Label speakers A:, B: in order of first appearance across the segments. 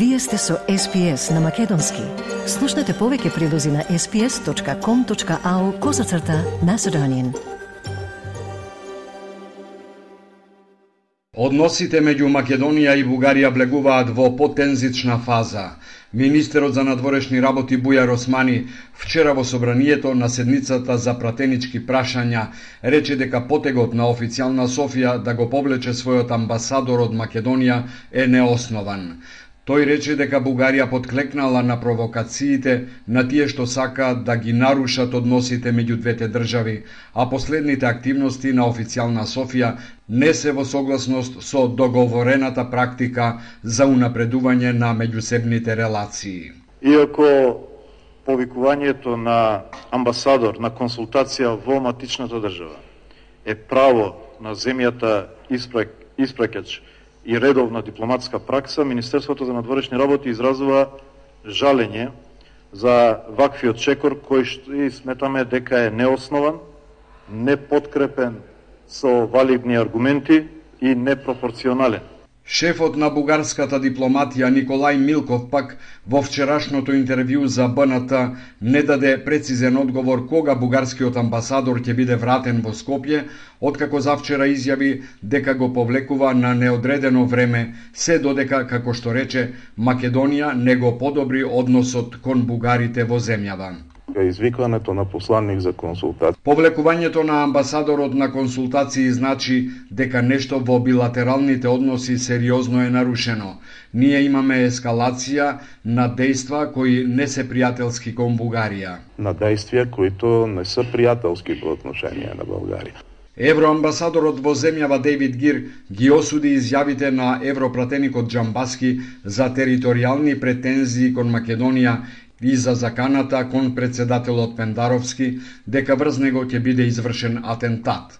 A: Вие сте со SPS на Македонски. Слушнете повеќе прилози на sps.com.au козацрта на Седонин.
B: Односите меѓу Македонија и Бугарија блегуваат во потензична фаза. Министерот за надворешни работи Бујар Османи вчера во собранието на седницата за пратенички прашања рече дека потегот на официјална Софија да го повлече својот амбасадор од Македонија е неоснован. Тој рече дека Бугарија подклекнала на провокациите на тие што сакаат да ги нарушат односите меѓу двете држави, а последните активности на официјална Софија не се во согласност со договорената практика за унапредување на меѓусебните релации.
C: Иако повикувањето на амбасадор на консултација во матичната држава е право на земјата испракач и редовна дипломатска пракса, Министерството за надворешни работи изразува жалење за ваквиот чекор кој што и сметаме дека е неоснован, неподкрепен со валидни аргументи и непропорционален.
B: Шефот на бугарската дипломатија Николај Милков пак во вчерашното интервју за БНТ не даде прецизен одговор кога бугарскиот амбасадор ќе биде вратен во Скопје, откако завчера изјави дека го повлекува на неодредено време, се додека, како што рече, Македонија не го подобри односот кон бугарите во земјава
D: извикването на посланник за консултација.
B: Повлекувањето на амбасадорот на консултации значи дека нешто во билатералните односи сериозно е нарушено. Ние имаме ескалација на дејства кои не се пријателски кон Бугарија.
D: На действија кои не се пријателски по отношение на Бугарија.
B: Евроамбасадорот во земјава Дейвид Гир ги осуди изјавите на европратеникот Джамбаски за територијални претензии кон Македонија и за заканата кон председателот Пендаровски дека врз него ќе биде извршен атентат.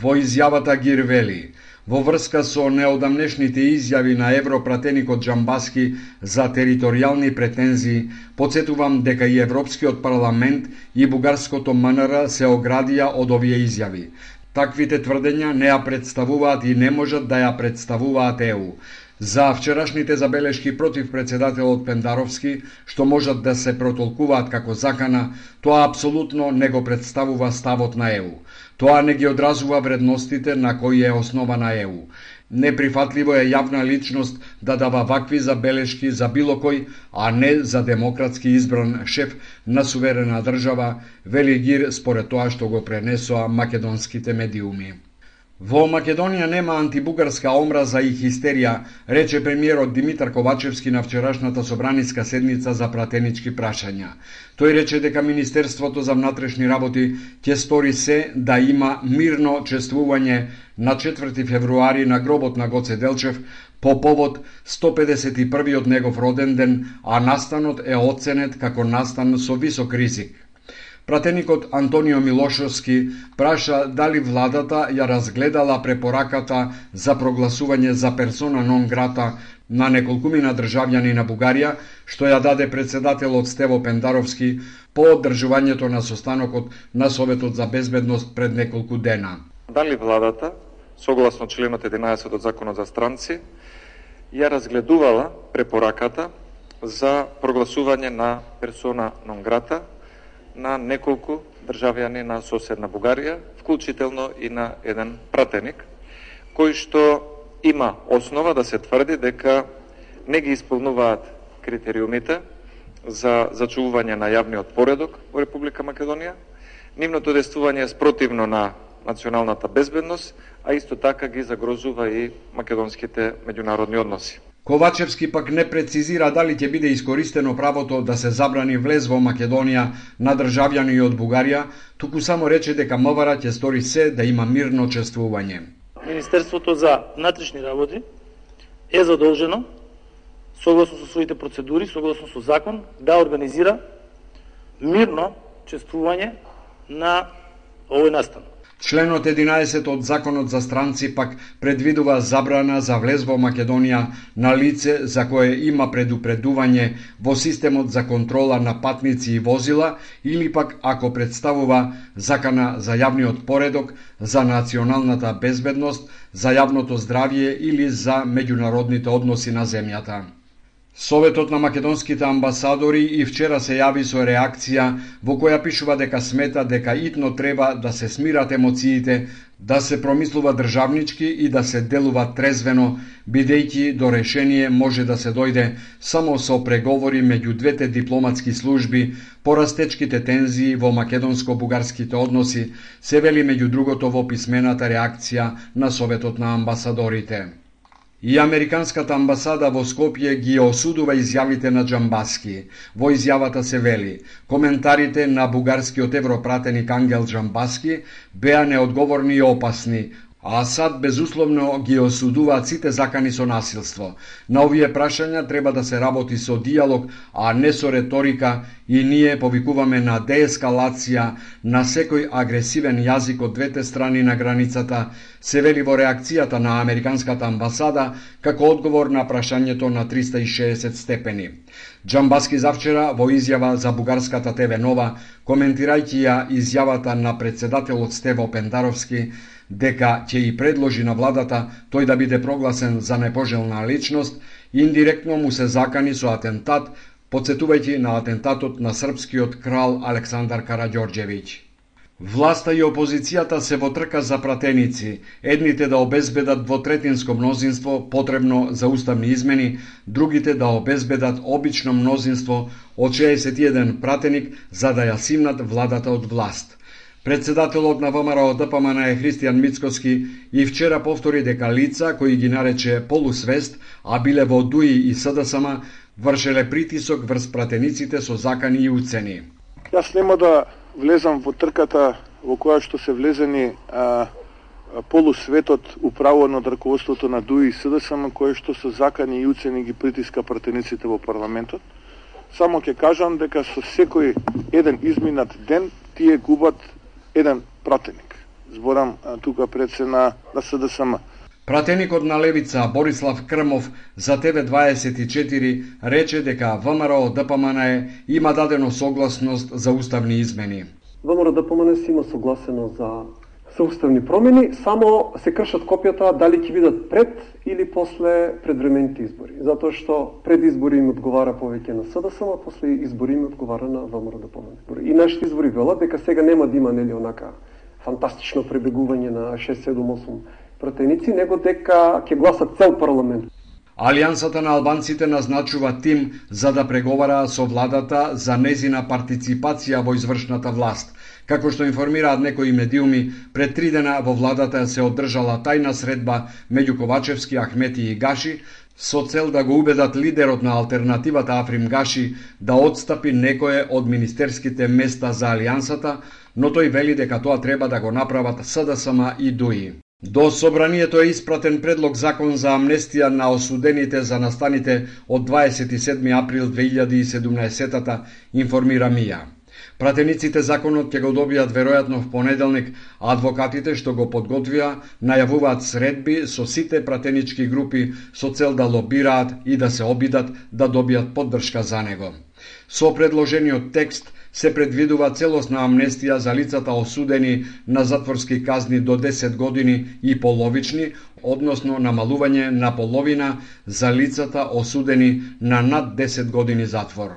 B: Во изјавата Гир вели, во врска со неодамнешните изјави на европратеникот Джамбаски за територијални претензии, подсетувам дека и Европскиот парламент и бугарското МНР се оградија од овие изјави. Таквите тврдења не ја представуваат и не можат да ја представуваат ЕУ за вчерашните забелешки против председателот Пендаровски, што можат да се протолкуваат како закана, тоа апсолутно не го представува ставот на ЕУ. Тоа не ги одразува вредностите на кои е основана ЕУ. Неприфатливо е јавна личност да дава вакви забелешки за било кој, а не за демократски избран шеф на суверена држава, вели Гир според тоа што го пренесоа македонските медиуми. Во Македонија нема антибугарска омраза и хистерија, рече премиерот Димитар Ковачевски на вчерашната собраниска седница за пратенички прашања. Тој рече дека Министерството за внатрешни работи ќе стори се да има мирно чествување на 4 февруари на гробот на Гоце Делчев по повод 151 негов роден ден, а настанот е оценет како настан со висок ризик. Пратеникот Антонио Милошовски праша дали владата ја разгледала препораката за прогласување за персона нон грата на неколкумина државјани на Бугарија, што ја даде председателот Стево Пендаровски по одржувањето на состанокот на Советот за безбедност пред неколку дена.
E: Дали владата, согласно членот 11 од Законот за странци, ја разгледувала препораката за прогласување на персона нон грата на неколку државјани на соседна Бугарија, вклучително и на еден пратеник, кој што има основа да се тврди дека не ги исполнуваат критериумите за зачувување на јавниот поредок во Република Македонија, нивното действување е спротивно на националната безбедност, а исто така ги загрозува и македонските меѓународни односи.
B: Ковачевски пак не прецизира дали ќе биде искористено правото да се забрани влез во Македонија на државјани од Бугарија, туку само рече дека МВР ќе стори се да има мирно чествување.
F: Министерството за внатрешни работи е задолжено согласно со своите процедури, согласно со закон, да организира мирно чествување на овој настан.
B: Членот 11 од Законот за странци пак предвидува забрана за влез во Македонија на лице за кое има предупредување во системот за контрола на патници и возила или пак ако представува закана за јавниот поредок, за националната безбедност, за јавното здравје или за меѓународните односи на земјата. Советот на македонските амбасадори и вчера се јави со реакција во која пишува дека смета дека итно треба да се смират емоциите, да се промислува државнички и да се делува трезвено, бидејќи до решение може да се дојде само со преговори меѓу двете дипломатски служби по растечките тензии во македонско-бугарските односи, се вели меѓу другото во писмената реакција на Советот на амбасадорите. И Американската амбасада во Скопје ги осудува изјавите на Джамбаски. Во изјавата се вели, коментарите на бугарскиот европратеник Ангел Джамбаски беа неодговорни и опасни, а Асад безусловно ги осудува сите закани со насилство. На овие прашања треба да се работи со диалог, а не со реторика и ние повикуваме на деескалација на секој агресивен јазик од двете страни на границата, се вели во реакцијата на Американската амбасада како одговор на прашањето на 360 степени. Джамбаски завчера во изјава за бугарската ТВ Нова, коментирајќи ја изјавата на председателот Стево Пендаровски, дека ќе и предложи на владата тој да биде прогласен за непожелна личност, индиректно му се закани со атентат, подсетувајќи на атентатот на српскиот крал Александар Караѓорđевиќ. Власта и опозицијата се во трка за пратеници, едните да обезбедат двотретинско мнозинство потребно за уставни измени, другите да обезбедат обично мнозинство од 61 пратеник за да ја симнат владата од власт. Председателот на ВМРО ДПМН е Христијан Мицкоски и вчера повтори дека лица кои ги нарече полусвест, а биле во ДУИ и СДСМ, вршеле притисок врз пратениците со закани и уцени.
G: Јас нема да влезам во трката во која што се влезени а, полусветот управо на раководството на ДУИ и СДСМ, кое што со закани и уцени ги притиска пратениците во парламентот. Само ќе кажам дека со секој еден изминат ден тие губат еден пратеник. Зборам тука пред се на, на СДСМ.
B: Пратеникот на Левица Борислав Крмов за ТВ24 рече дека ВМРО ДПМН има дадено согласност за уставни измени.
H: ВМРО ДПМН си има согласено за со уставни промени, само се кршат копијата дали ќе бидат пред или после предвремените избори. Затоа што пред избори им одговара повеќе на СДСМ, а после избори им одговара на ВМРО да помне. И нашите избори велат дека сега нема да има нели онака фантастично пребегување на 6 7 8 протеници, него дека ќе гласат цел парламент.
B: Алијансата на албанците назначува тим за да преговара со владата за незина партиципација во извршната власт. Како што информираат некои медиуми, пред три дена во владата се одржала тајна средба меѓу Ковачевски, Ахмети и Гаши, со цел да го убедат лидерот на алтернативата Африм Гаши да отстапи некое од министерските места за Алијансата, но тој вели дека тоа треба да го направат СДСМ и ДУИ. До собранието е испратен предлог закон за амнестија на осудените за настаните од 27 април 2017 информира МИА. Пратениците законот ќе го добијат веројатно в понеделник, а адвокатите што го подготвија најавуваат средби со сите пратенички групи со цел да лобираат и да се обидат да добијат поддршка за него. Со предложениот текст се предвидува целосна амнестија за лицата осудени на затворски казни до 10 години и половични, односно намалување на половина за лицата осудени на над 10 години затвор.